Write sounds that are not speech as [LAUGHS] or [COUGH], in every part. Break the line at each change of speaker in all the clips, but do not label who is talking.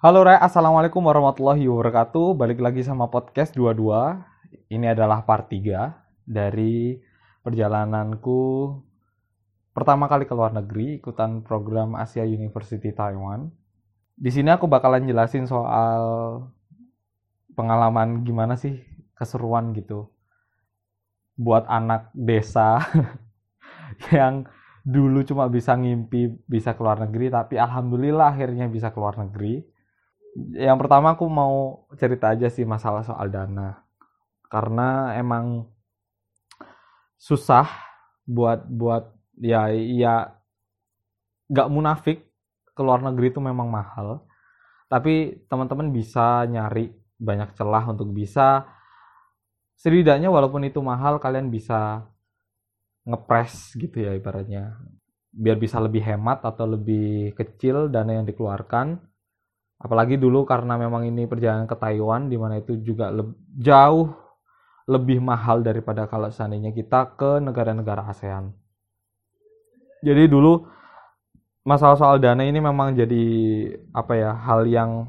Halo Ray, Assalamualaikum warahmatullahi wabarakatuh. Balik lagi sama podcast 22. Ini adalah part 3 dari perjalananku pertama kali ke luar negeri, ikutan program Asia University Taiwan. Di sini aku bakalan jelasin soal pengalaman gimana sih keseruan gitu buat anak desa [LAUGHS] yang dulu cuma bisa ngimpi bisa keluar negeri tapi alhamdulillah akhirnya bisa keluar negeri yang pertama aku mau cerita aja sih masalah soal dana. Karena emang susah buat buat ya ya nggak munafik keluar negeri itu memang mahal. Tapi teman-teman bisa nyari banyak celah untuk bisa. Setidaknya walaupun itu mahal kalian bisa ngepres gitu ya ibaratnya. Biar bisa lebih hemat atau lebih kecil dana yang dikeluarkan apalagi dulu karena memang ini perjalanan ke Taiwan di mana itu juga le jauh lebih mahal daripada kalau seandainya kita ke negara-negara ASEAN. Jadi dulu masalah soal dana ini memang jadi apa ya hal yang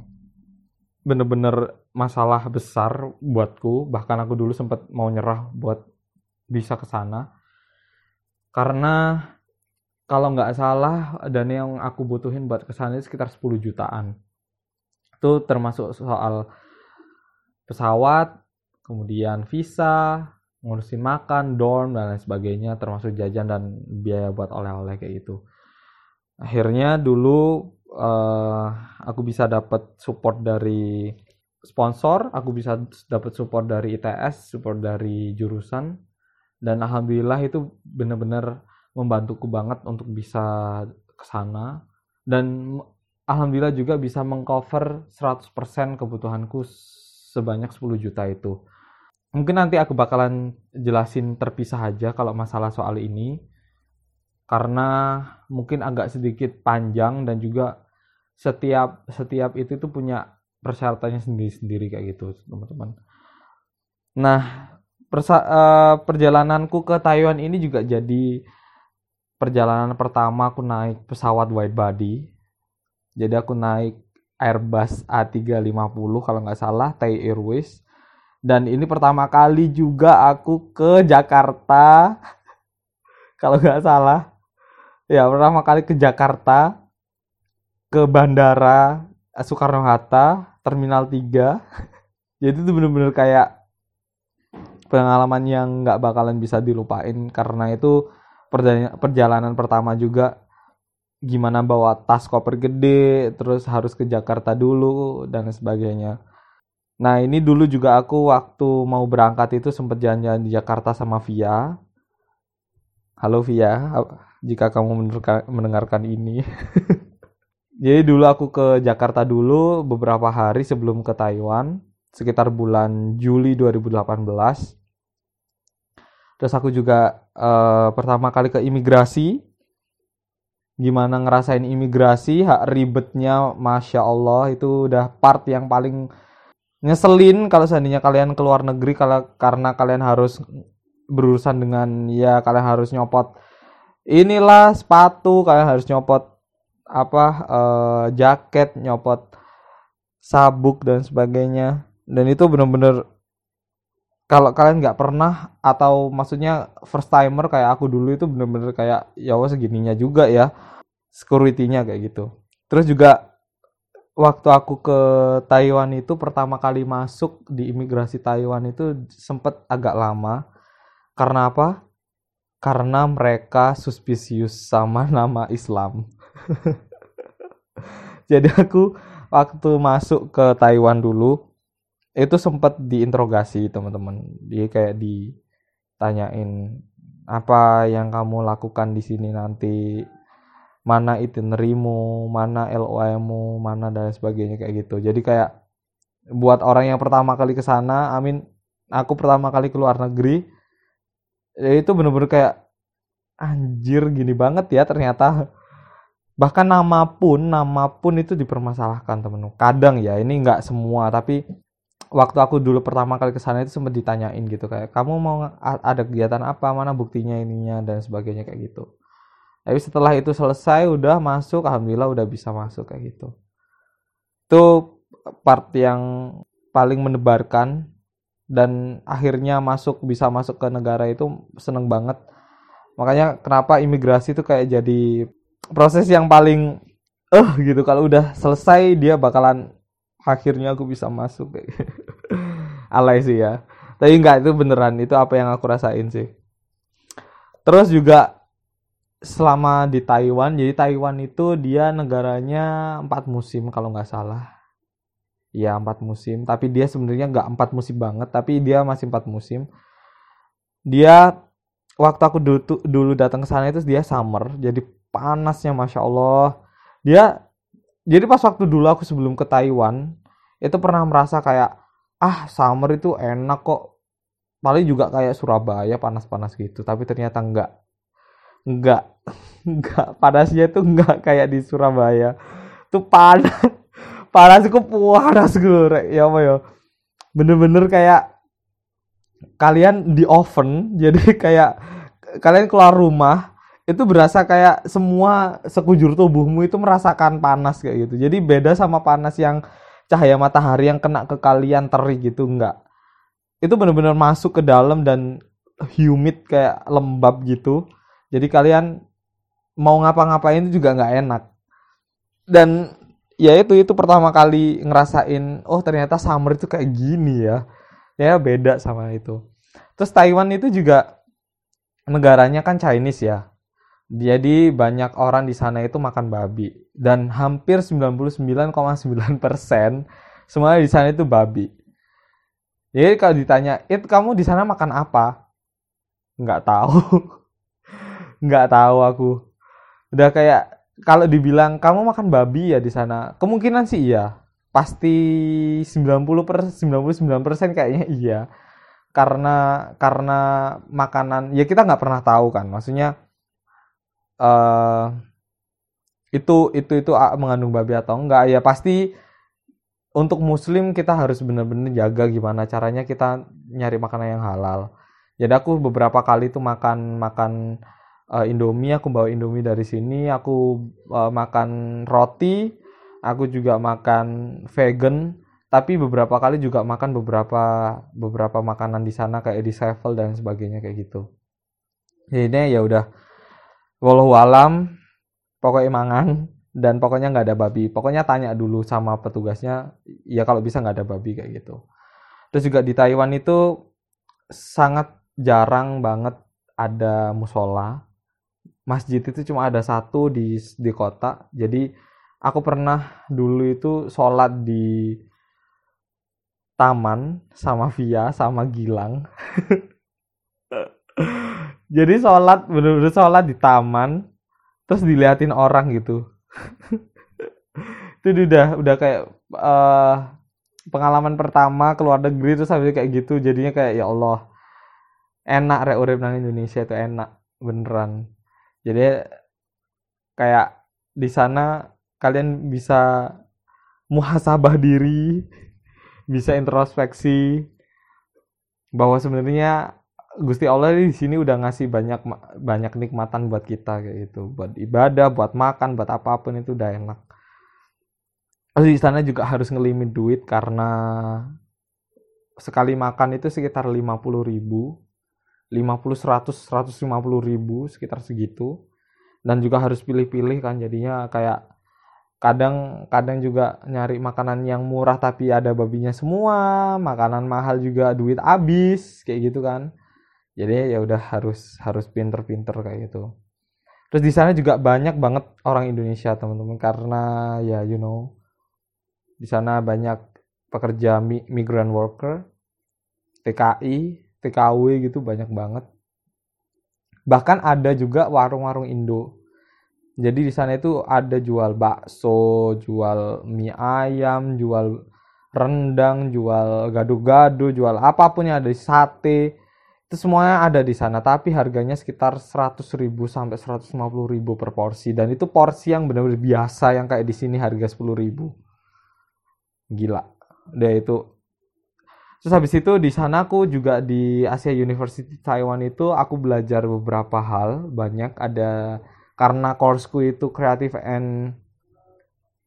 bener-bener masalah besar buatku. Bahkan aku dulu sempat mau nyerah buat bisa ke sana. Karena kalau nggak salah dana yang aku butuhin buat ke sana sekitar 10 jutaan itu termasuk soal pesawat kemudian visa ngurusin makan dorm dan lain sebagainya termasuk jajan dan biaya buat oleh-oleh kayak gitu. Akhirnya dulu uh, aku bisa dapat support dari sponsor aku bisa dapat support dari ITS support dari jurusan dan alhamdulillah itu benar-benar membantuku banget untuk bisa ke sana. Dan alhamdulillah juga bisa mengcover 100% kebutuhanku sebanyak 10 juta itu mungkin nanti aku bakalan jelasin terpisah aja kalau masalah soal ini karena mungkin agak sedikit panjang dan juga setiap setiap itu tuh punya persyaratannya sendiri-sendiri kayak gitu teman-teman. Nah persa uh, perjalananku ke Taiwan ini juga jadi perjalanan pertama aku naik pesawat wide body. Jadi aku naik Airbus A350 kalau nggak salah Thai Airways. Dan ini pertama kali juga aku ke Jakarta. [LAUGHS] Kalau nggak salah. Ya pertama kali ke Jakarta ke bandara Soekarno Hatta Terminal 3 [LAUGHS] jadi itu bener-bener kayak pengalaman yang nggak bakalan bisa dilupain karena itu perjalanan pertama juga gimana bawa tas koper gede terus harus ke Jakarta dulu dan sebagainya Nah ini dulu juga aku waktu mau berangkat itu sempat jalan-jalan di Jakarta sama Via. Halo Via, jika kamu mendengarkan ini. [LAUGHS] Jadi dulu aku ke Jakarta dulu beberapa hari sebelum ke Taiwan, sekitar bulan Juli 2018. Terus aku juga uh, pertama kali ke imigrasi. Gimana ngerasain imigrasi, hak ribetnya, masya Allah itu udah part yang paling ngeselin kalau seandainya kalian keluar negeri kalau karena kalian harus berurusan dengan ya kalian harus nyopot inilah sepatu kalian harus nyopot apa uh, jaket nyopot sabuk dan sebagainya. Dan itu bener-bener kalau kalian nggak pernah atau maksudnya first timer kayak aku dulu itu bener-bener kayak ya segininya juga ya security-nya kayak gitu terus juga waktu aku ke Taiwan itu pertama kali masuk di imigrasi Taiwan itu sempat agak lama. Karena apa? Karena mereka suspicious sama [LAUGHS] nama Islam. [LAUGHS] Jadi aku waktu masuk ke Taiwan dulu itu sempat diinterogasi teman-teman. Dia kayak ditanyain apa yang kamu lakukan di sini nanti? Mana itinerarimu, mana LOM-mu, mana dan sebagainya kayak gitu. Jadi kayak buat orang yang pertama kali ke sana, amin aku pertama kali keluar negeri ya itu bener-bener kayak anjir gini banget ya ternyata. Bahkan nama pun nama pun itu dipermasalahkan temen kadang ya ini nggak semua tapi waktu aku dulu pertama kali ke sana itu sempat ditanyain gitu kayak kamu mau ada kegiatan apa? Mana buktinya ininya? dan sebagainya kayak gitu. Tapi setelah itu selesai udah masuk alhamdulillah udah bisa masuk kayak gitu. Itu part yang paling menebarkan dan akhirnya masuk bisa masuk ke negara itu seneng banget. Makanya kenapa imigrasi itu kayak jadi proses yang paling eh uh, gitu. Kalau udah selesai dia bakalan akhirnya aku bisa masuk kayak [LAUGHS] alay sih ya. Tapi enggak itu beneran itu apa yang aku rasain sih. Terus juga selama di Taiwan jadi Taiwan itu dia negaranya empat musim kalau nggak salah. Ya empat musim. Tapi dia sebenarnya nggak empat musim banget tapi dia masih empat musim. Dia waktu aku dulu, dulu datang ke sana itu dia summer jadi panasnya masya Allah. Dia jadi pas waktu dulu aku sebelum ke Taiwan itu pernah merasa kayak ah summer itu enak kok. Paling juga kayak Surabaya panas-panas gitu tapi ternyata enggak enggak enggak [LAUGHS] panasnya itu enggak kayak di Surabaya. Tuh panas. [LAUGHS] Panas aku panas gue. Ya apa ya? Bener-bener kayak kalian di oven [LAUGHS] jadi kayak kalian keluar rumah itu berasa kayak semua sekujur tubuhmu itu merasakan panas kayak gitu. Jadi beda sama panas yang cahaya matahari yang kena ke kalian terik gitu enggak. Itu bener-bener masuk ke dalam dan humid kayak lembab gitu. Jadi kalian mau ngapa-ngapain itu juga nggak enak. Dan ya itu itu pertama kali ngerasain oh ternyata summer itu kayak gini ya. Ya beda sama itu. Terus Taiwan itu juga negaranya kan Chinese ya jadi banyak orang di sana itu makan babi dan hampir 99,9% semuanya di sana itu babi jadi kalau ditanya itu kamu di sana makan apa nggak tahu [LAUGHS] nggak tahu aku udah kayak kalau dibilang kamu makan babi ya di sana, kemungkinan sih iya. Pasti 90 per 99 persen kayaknya iya. Karena karena makanan ya kita nggak pernah tahu kan. Maksudnya uh, itu itu itu mengandung babi atau enggak ya pasti untuk muslim kita harus benar-benar jaga gimana caranya kita nyari makanan yang halal. Jadi aku beberapa kali tuh makan makan uh, Indomie aku bawa Indomie dari sini aku uh, makan roti aku juga makan vegan tapi beberapa kali juga makan beberapa beberapa makanan di sana kayak di Sevel dan sebagainya kayak gitu jadi ya udah walau alam pokoknya mangan dan pokoknya nggak ada babi. Pokoknya tanya dulu sama petugasnya ya kalau bisa nggak ada babi kayak gitu. Terus juga di Taiwan itu sangat jarang banget ada musola. Masjid itu cuma ada satu di di kota. Jadi aku pernah dulu itu sholat di taman sama Via sama Gilang [LAUGHS] jadi sholat bener-bener sholat di taman terus diliatin orang gitu. [LAUGHS] Itu udah udah kayak uh, pengalaman pertama keluar negeri terus habis kayak gitu jadinya kayak ya Allah enak rek urip nang Indonesia itu enak beneran. Jadi kayak di sana kalian bisa muhasabah diri [LAUGHS] bisa introspeksi bahwa sebenarnya Gusti Allah di sini udah ngasih banyak banyak nikmatan buat kita kayak gitu. Buat ibadah buat makan buat apa pun itu udah enak. Terus di sana juga harus ngelimit duit karena sekali makan itu sekitar 50 ribu 50 100 150 ribu sekitar segitu. Dan juga harus pilih-pilih kan jadinya kayak kadang kadang juga nyari makanan yang murah tapi ada babinya semua makanan mahal juga duit habis kayak gitu kan jadi ya udah harus harus pinter-pinter kayak gitu terus di sana juga banyak banget orang Indonesia teman-teman karena ya you know di sana banyak pekerja migran worker TKI TKW gitu banyak banget. Bahkan ada juga warung-warung Indo. Jadi di sana itu ada jual bakso, jual mie ayam, jual rendang, jual gado-gado, jual apa pun yang ada di sate. Itu semuanya ada di sana, tapi harganya sekitar 100.000 sampai 150.000 per porsi dan itu porsi yang benar-benar biasa yang kayak di sini harga 10.000. Gila. Dia itu Terus habis itu di sana aku juga di Asia University Taiwan itu aku belajar beberapa hal banyak ada karena courseku itu creative and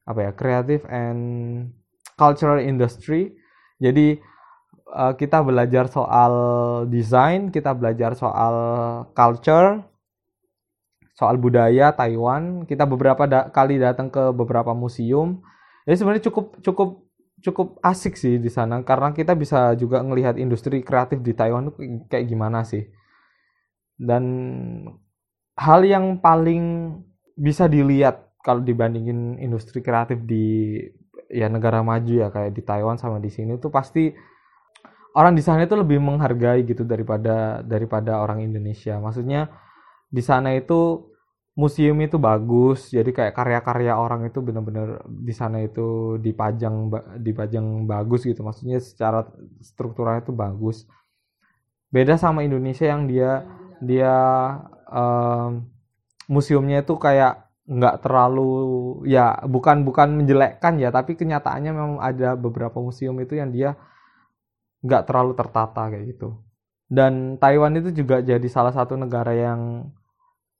apa ya creative and cultural industry jadi uh, kita belajar soal desain kita belajar soal culture soal budaya Taiwan. Kita beberapa da kali datang ke beberapa museum. Jadi sebenarnya cukup cukup cukup asik sih di sana karena kita bisa juga ngelihat industri kreatif di Taiwan kayak gimana sih. Dan hal yang paling bisa dilihat kalau dibandingin industri kreatif di ya negara maju ya kayak di Taiwan sama di sini tuh pasti orang di sana itu lebih menghargai gitu daripada daripada orang Indonesia. Maksudnya di sana itu museum itu bagus, jadi kayak karya-karya orang itu benar-benar di sana itu dipajang dipajang bagus gitu. Maksudnya secara strukturalnya itu bagus. Beda sama Indonesia yang dia dia um, museumnya itu kayak nggak terlalu ya bukan bukan menjelekkan ya tapi kenyataannya memang ada beberapa museum itu yang dia nggak terlalu tertata kayak gitu. Dan Taiwan itu juga jadi salah satu negara yang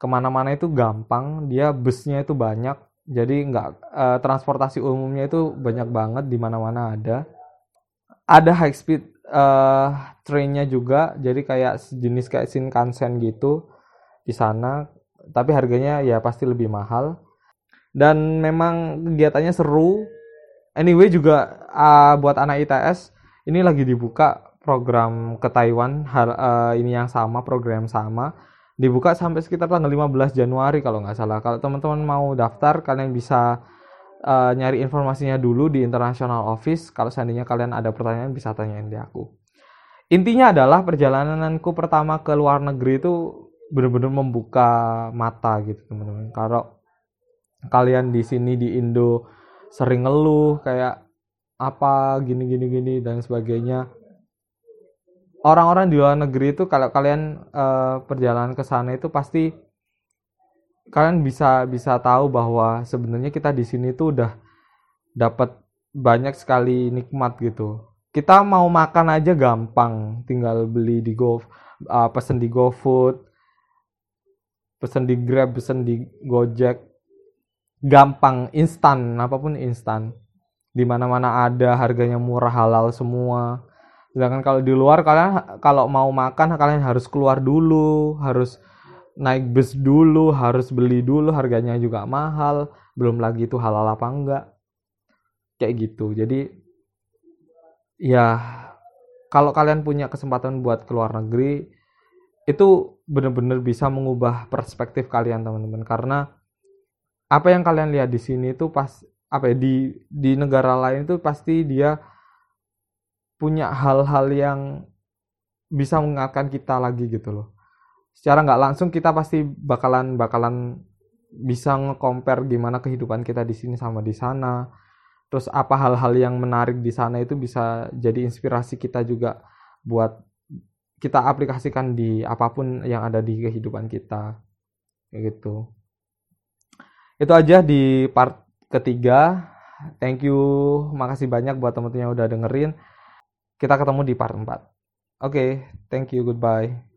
ke mana-mana itu gampang dia busnya itu banyak jadi nggak eh, transportasi umumnya itu banyak banget di mana-mana ada. Ada high speed eh, trainnya juga jadi kayak jenis kayak Shinkansen gitu di sana tapi harganya ya pasti lebih mahal. Dan memang kegiatannya seru. Anyway juga uh, buat anak ITS ini lagi dibuka program ke Taiwan hal, uh, ini yang sama program sama. Dibuka sampai sekitar tanggal 15 Januari kalau nggak salah. Kalau teman-teman mau daftar kalian bisa uh, nyari informasinya dulu di international office. Kalau seandainya kalian ada pertanyaan bisa tanyain di aku. Intinya adalah perjalananku pertama ke luar negeri itu benar-benar membuka mata gitu teman-teman. Kalau kalian di sini di Indo sering ngeluh kayak apa gini gini gini dan sebagainya. Orang-orang di luar negeri itu kalau kalian uh, perjalanan ke sana itu pasti kalian bisa bisa tahu bahwa sebenarnya kita di sini tuh udah dapat banyak sekali nikmat gitu. Kita mau makan aja gampang tinggal beli di Go uh, pesen di GoFood pesen di Grab, pesen di Gojek, gampang, instan, apa pun instan. Di mana-mana ada, harganya murah, halal semua. Sedangkan kalau di luar kalian kalau mau makan kalian harus keluar dulu, harus naik bus dulu, harus beli dulu, harganya juga mahal, belum lagi itu halal apa enggak. Kayak gitu. Jadi ya kalau kalian punya kesempatan buat keluar negeri itu benar-benar bisa mengubah perspektif kalian teman-teman karena apa yang kalian lihat di sini itu pas apa ya di di negara lain itu pasti dia punya hal-hal yang bisa mengingatkan kita lagi gitu loh. Secara nggak langsung kita pasti bakalan bakalan bisa nge-compare gimana kehidupan kita di sini sama di sana. Terus apa hal-hal yang menarik di sana itu bisa jadi inspirasi kita juga buat kita aplikasikan di apa pun yang ada di kehidupan kita. Kayak gitu. Itu aja di part ketiga. Thank you. Makasih banyak buat teman-teman yang udah dengerin. Kita ketemu di part 4 oke okay, thank you. Goodbye